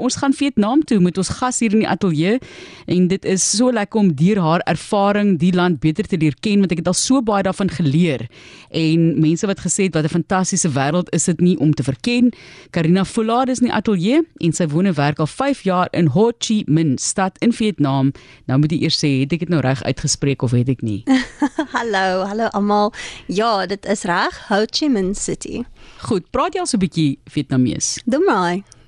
ons gaan Vietnam toe met ons gas hier in die ateljee en dit is so lekker om deur haar ervaring die land beter te leer ken want ek het al so baie daarvan geleer. En mense wat gesê het wat 'n fantastiese wêreld is dit nie om te verken. Karina Foulard is in die ateljee en sy woon en werk al 5 jaar in Ho Chi Minh stad in Vietnam. Nou moet jy eers sê, het ek dit nou reg uitgespreek of het ek nie? hallo, hallo almal. Ja, dit is reg, Ho Chi Minh City. Goed, praat jy al so 'n bietjie Vietnamees? Doen maar.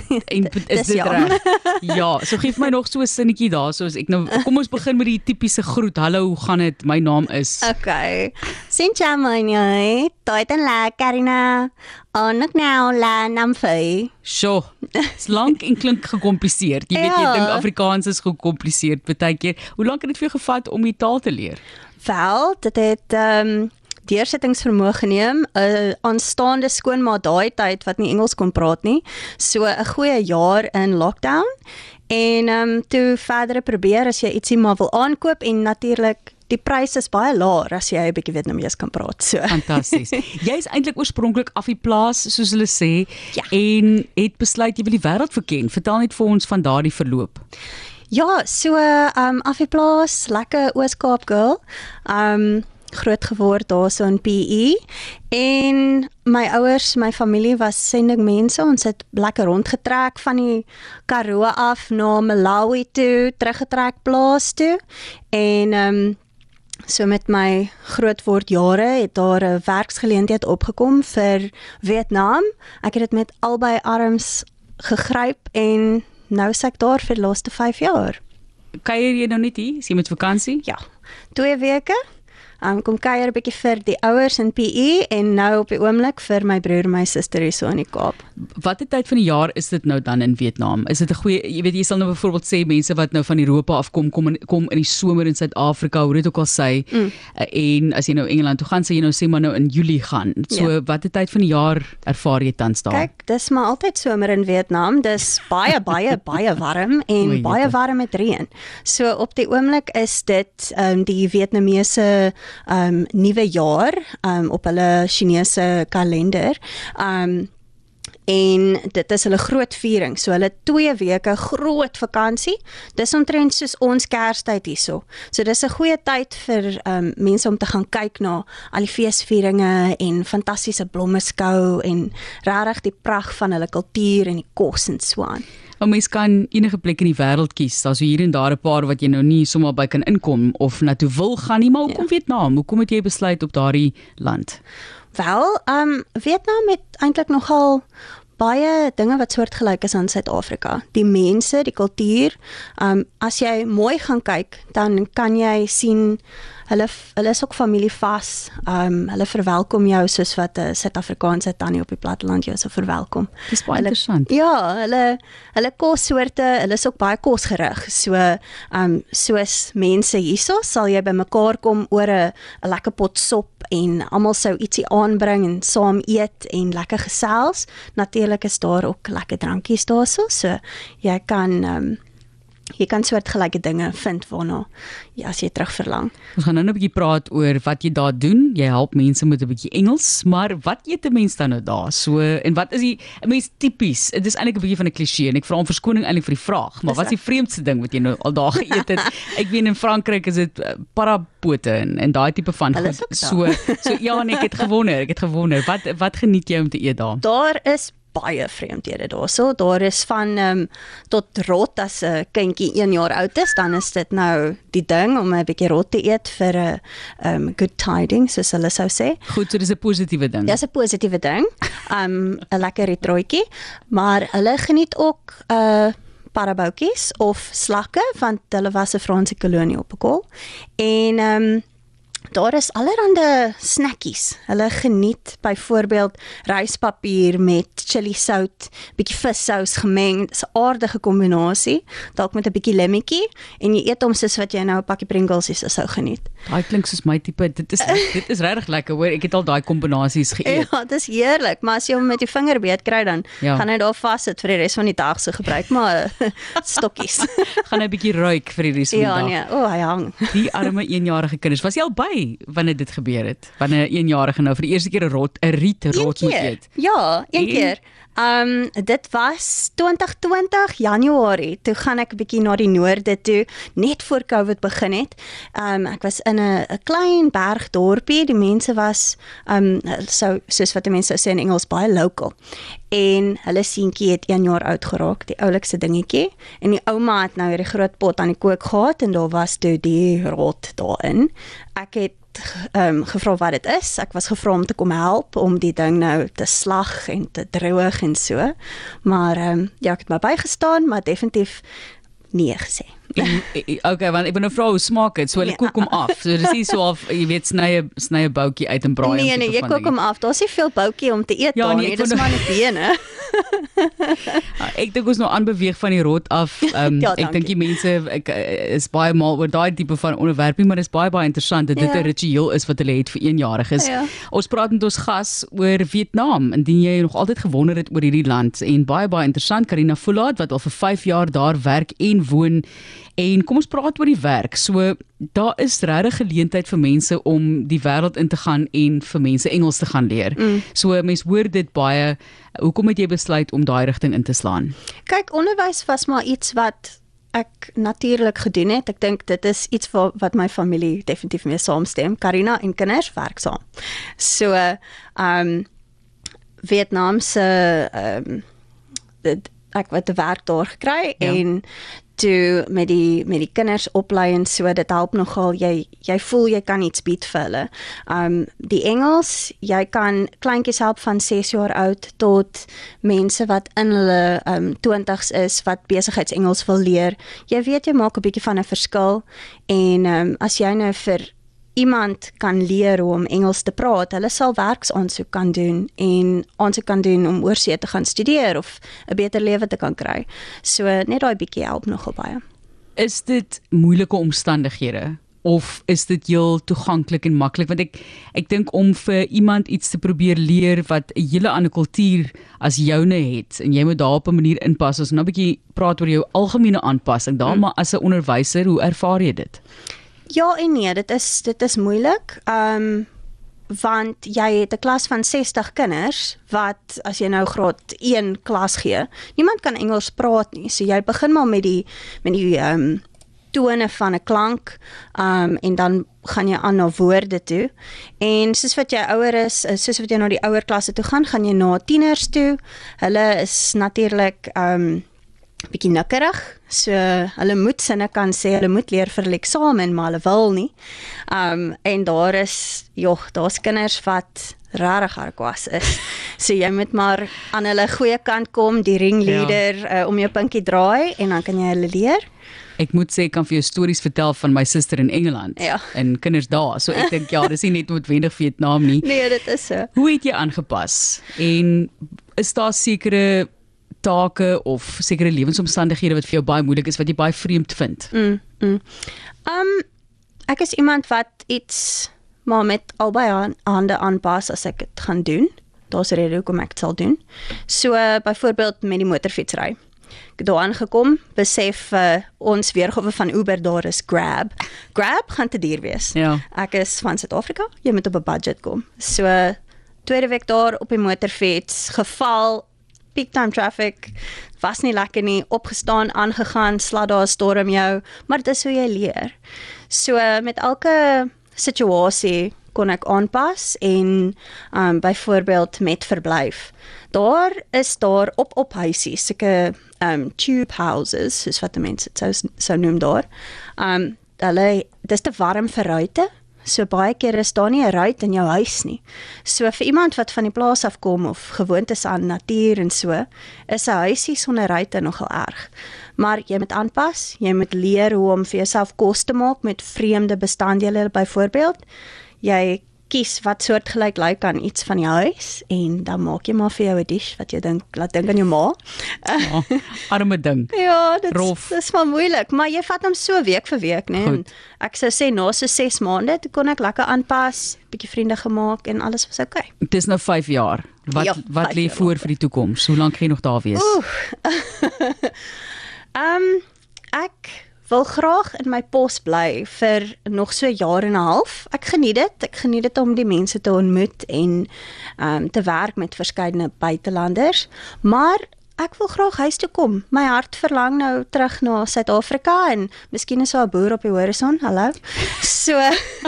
En is dit reg? Ja, so gee my nog so 'n sinnetjie daar, soos ek nou kom ons begin met die tipiese groet. Hallo, hoe gaan dit? My naam is Okay. Xin chào mọi người. Tôi tên là Karina. Ở nước nào là Nam Phi. Sjoe, dit's lank en klink gekompliseerd. Jy weet jy Ja. dink Afrikaans is gekompliseerd baie keer. Hoe lank het dit vir jou gevat om die taal te leer? Wel, dit het ehm um, deursettingsvermoë geneem. 'n Aanstaande skoonma daai tyd wat nie Engels kon praat nie. So 'n goeie jaar in lockdown. En ehm um, toe verdere probeer as jy ietsie maar wil aankoop en natuurlik die pryse is baie laer as jy 'n bietjie Vietnamees kan praat. So Fantasties. jy is eintlik oorspronklik af die plaas soos hulle sê Ja. en het besluit jy wil die wêreld verken. Vertel net vir ons van daardie verloop. Ja, so ehm um, Afieplaas, lekker Oos-Kaap girl. Ehm um, groot geword daarso in PE en my ouers, my familie was sendingmense. Ons het lekker rondgetrek van die Karoo af na Malawi toe, teruggetrek plaas toe en ehm um, So met my grootword jare het daar 'n werksgeleentheid opgekom vir Vietnam. Ek het dit met albei arms gegryp en nou is ek daar vir die laaste 5 jaar. Kuier jy nou net hier? Is jy met vakansie? Ja, 2 weke. Um kom kuier 'n bietjie vir die ouers in PE en nou op die oomblik vir my broer en my suster hier so in die Kaap. Watter tyd van die jaar is dit nou dan in Vietnam? Is dit 'n goeie jy weet jy sal nou byvoorbeeld sê mense wat nou van Europa af kom kom in, kom in die somer in Suid-Afrika, hoe dit ook al sê. Mm. En as jy nou Engeland toe gaan, sê jy nou sê maar nou in Julie gaan. So Ja. watter tyd van die jaar ervaar jy tans daar? Kyk, dis maar altyd somer in Vietnam. Dis baie baie baie warm en Oei, baie warm met reën. So op die oomblik is dit ehm um, die Vietnamese um, nuwe jaar um, op hulle Chinese kalender. Um, en dit is hulle groot viering. So hulle 2 weke groot vakansie. Dis omtrent soos ons Kerstyd hierso. So dis 'n goeie tyd vir um, mense om te gaan kyk na al die feesvieringe en fantastiese blommeskou en regtig die pragt van hulle kultuur en die kos en so aan. 'n Mens kan enige plek in die wêreld kies. Daar's hier en daar 'n paar wat jy nou nie sommer by kan inkom of na toe wil gaan nie, maar hoekom ja. Vietnam? Hoekom het jy besluit op daardie land? Wel, ehm um, Vietnam het eintlik nogal baie dinge wat soortgelyk is aan Suid-Afrika. Die mense, die kultuur. Ehm um, as jy mooi gaan kyk, dan kan jy sien hulle hulle is ook familievas. Ehm um, hulle verwelkom jou soos wat 'n Suid-Afrikaanse tannie op die platteland jou sou verwelkom. Dis baie Hulle- interessant. Ja, hulle hulle kossoorte, hulle is ook baie kosgerig. So, ehm um, soos mense hierso sal jy bymekaar kom oor 'n 'n lekker pot sop en almal sou ietsie aanbring en saam eet en lekker gesels. Natuurlik is daar ook lekker drankies daarso. So jy kan ehm um, jy kan soortgelyke dinge vind waarna ja, as jy terug verlang. Ons gaan nou 'n bietjie praat oor wat jy daar doen. Jy help mense met 'n bietjie Engels, maar wat eet 'n mens dan nou daar? So en wat is die 'n mens tipies? Dit is eintlik 'n bietjie van 'n kliseë en ek vra om verskoning eintlik vir die vraag, maar wat is die vreemdste ding wat jy nou al daar geëet het? ek weet in Frankryk is dit uh, parapote en en daai tipe van goed. So so ja, nee, ek het gewonder, ek het gewonder. Wat wat geniet jy om te eet daar? Daar is baie vreemdhede daarso. Daar is van ehm um, tot rot as 'n kindjie 1 jaar oud is, dan is dit nou die ding om 'n bietjie rot te eet vir 'n ehm um, good tidings soos hulle sou sê. Goed, so dis 'n positiewe ding. Dis 'n positiewe ding. Um 'n lekker ritrootjie, maar hulle geniet ook uh paraboutjies of slakke want hulle was 'n Franse kolonie op 'n kol. En um daar is allerlei snackies. Hulle geniet byvoorbeeld ryspapier met chili sout, bietjie vissous gemeng. Dis 'n aardige kombinasie, dalk met 'n bietjie lemmetjie en jy eet hom soos wat jy nou 'n pakkie Pringles is sou geniet. Daai klink soos my tipe. Dit is dit is regtig lekker hoor. Ek het al daai kombinasies geëet. Ja, dis heerlik, maar as jy hom met die vinger beet kry dan Ja. ja. gaan hy daar vassit vir die res van die dag se gebruik maar stokkies. Gaan 'n bietjie ruik vir die res van die ja dag. nee, o, oh, hy hang. Die arme eenjarige kinders. Was jy al by wanneer dit gebeur het? Wanneer 'n eenjarige nou vir die eerste keer 'n rot 'n riet rot moet eet. Ja, een En? keer. Um dit was 2020 Januarie. Toe gaan ek 'n bietjie na die noorde toe net voor Covid begin het. Um ek was in 'n 'n klein bergdorpie. Die mense was um so soos wat die mense sê in Engels baie local. En hulle seentjie het 1 jaar oud geraak, die oulikste dingetjie. En die ouma het nou hierdie groot pot aan die kook gehad en daar was toe die rot daarin. Ek het ehm um, gevra wat dit is. Ek was gevra om te kom help om die ding nou te slag en te droog en so. Maar ehm um, ja, ek het my bygestaan, maar definitief nee gesê. En, okay, want ek wil nou vra hoe smaak dit? So hulle nee, kook hom af. So dis nie so of jy weet snye snye boutjie uit en braai hom. Nee nee, jy kook hom af. Daar's nie veel boutjie om te eet ja, nee, nie. Dis maar net bene. Ah, ek dink ons nou aanbeweeg van die rot af. Um, ja, ek dink die mense ek, eh, is baie mal oor daai tipe van onderwerpie, maar dit is baie baie interessant dat dit 'n ja. ritueel is wat hulle het vir eenjariges. Ja. Ons praat met ons gas oor Vietnam. Indien jy nog altyd gewonder het oor hierdie land en baie baie interessant Karina Fulaat wat al vir 5 jaar daar werk en woon En kom ons praat oor die werk. So daar is regtig geleentheid vir mense om die wêreld in te gaan en vir mense Engels te gaan leer. Mm. So mense hoor dit baie. Hoekom het jy besluit om daai rigting in te slaan? Kyk, onderwys was maar iets wat ek natuurlik gedoen het. Ek dink dit is iets wat wat my familie definitief mee saamstem. Karina en kinders werk saam. So ehm um, Vietnam se ehm um, dit ek het 'n werk daar gekry ja. en toe met die met die kinders oplei en so dit help nogal jy jy voel jy kan iets bied vir hulle. Um die Engels, jy kan kleintjies help van 6 jaar oud tot mense wat in hulle um 20's is wat besigheidsengels wil leer. Jy weet jy maak 'n bietjie van 'n verskil en um as jy nou vir iemand kan leer hoe om Engels te praat, hulle sal werksaansoek kan doen en aansoek kan doen om oorsee te gaan studeer of 'n beter lewe te kan kry. So net daai bietjie help nogal baie. Is dit moeilike omstandighede of is dit heel toeganklik en maklik want ek ek dink om vir iemand iets te probeer leer wat 'n hele ander kultuur as joune het en jy moet daar op 'n manier inpas ons nou 'n bietjie praat oor jou algemene aanpassing daar hmm. maar as 'n onderwyser hoe ervaar jy dit? Ja en nee, dit is dit is moeilik. Ehm um, want jy het 'n klas van 60 kinders wat as jy nou graad 1 klas gee, niemand kan Engels praat nie. So jy begin maar met die met die ehm um, tone van 'n klank, ehm um, en dan gaan jy aan na woorde toe. En soos wat jy ouer is, soos wat jy na die ouer klasse toe gaan, gaan jy na tieners toe. Hulle is natuurlik ehm um, bietjie nikkerig. So hulle moet sinne kan sê, hulle moet leer vir 'n eksamen, maar hulle wil nie. Um en daar is jog, daar's kinders wat rarig harkwas is. So jy moet maar aan hulle goeie kant kom, die ringleader ja. uh, om jou pinkie draai en dan kan jy hulle leer. Ek moet sê ek kan vir jou stories vertel van my suster in Engeland ja. en kinders daar. So ek dink ja, dis nie net noodwendig Vietnam nie. Nee, dit is so. Hoe het jy aangepas? En is daar sekere take of sekere lewensomstandighede wat vir jou baie moeilik is wat jy baie vreemd vind? Mm. Mm. Um ek is iemand wat iets maar met albei hande aanpas as ek dit gaan doen. Daar's rede hoekom ek dit sal doen. So uh, byvoorbeeld met die motorfietsry. Ek het daar aangekom, besef uh, ons weergawe van Uber daar is Grab. Grab gaan te duur wees. Ja. Ek is van Suid-Afrika. Jy moet op 'n budget kom. So tweede week daar op die motorfiets geval peak time traffic was nie lekker nie. Opgestaan aangegaan slat daar storm jou. Maar dit is hoe jy leer. So met elke situasie kon ek aanpas en um byvoorbeeld met verblyf. Daar is daar op op huisies sulke um tube houses soos wat mense dit sou sou noem daar. Um hulle dis te warm vir ruite So baie keer is daar nie 'n ruit in jou huis nie. So vir iemand wat van die plaas af kom of gewoond is aan natuur en so, is 'n huisie sonder ruite nogal erg. Maar jy moet aanpas, jy moet leer hoe om vir jouself kos te maak met vreemde bestanddele byvoorbeeld. Jy kies wat soortgelyk lyk aan iets van die huis en dan maak jy maar vir jou 'n dish wat jy dink laat dink aan jou ma. Ja, arme ding. ja, dit is maar moeilik, maar jy vat hom so week vir week, né? Nee? Ek sou sê na so 6 maande toe kon ek lekker aanpas, bietjie vriende gemaak en alles was oukei. Okay. Dit is nou 5 jaar. Wat ja, wat lê voor vir die toekoms? Hoe lank gaan jy nog daar wees? Ehm um, ek wil graag in my pos bly vir nog so jaar en 'n half. Ek geniet dit. Ek geniet dit om die mense te ontmoet en ehm um, te werk met verskeidenheid buitelanders. Maar ek wil graag huis toe kom. My hart verlang nou terug na Suid-Afrika en miskien is daar 'n boer op die horison. Hallo. So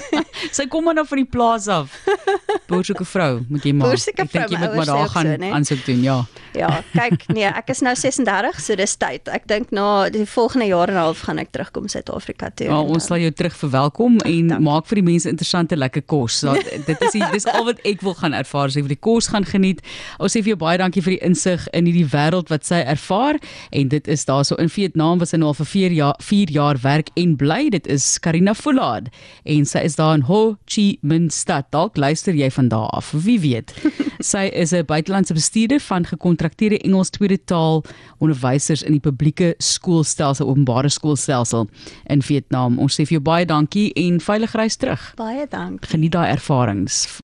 sy kom maar nou van die plaas af. Boersoeke vrou, moet jy maar. Ek dink jy moet maar daar gaan so, aansoek doen, ja. Ja, kyk, nee, ek is nou 36, so dis tyd. Ek dink na die volgende jaar en 'n half gaan ek terugkom Suid-Afrika toe. Ja, ons sal jou terug verwelkom en Dank. maak vir die mense interessante lekker kos. So, dit is die, dis al wat ek wil gaan ervaar, so ek wil die kos gaan geniet. Ons sê vir jou baie dankie vir die insig in hierdie wêreld wat sy ervaar en dit is daarso in Vietnam was sy nou al vir 4 jaar 4 jaar werk en bly. Dit is Karina Foulard en sy is daar in Ho Chi Minh stad. Dalk luister jy van daar af. Wie weet. sy is 'n buitelandse bestuurder van gekontrakteerde Engels tweede taal onderwysers in die publieke skoolstelsel, openbare skoolstelsel in Vietnam. Ons sê vir jou baie dankie en veilig reis terug. Baie dankie. Geniet daai ervarings.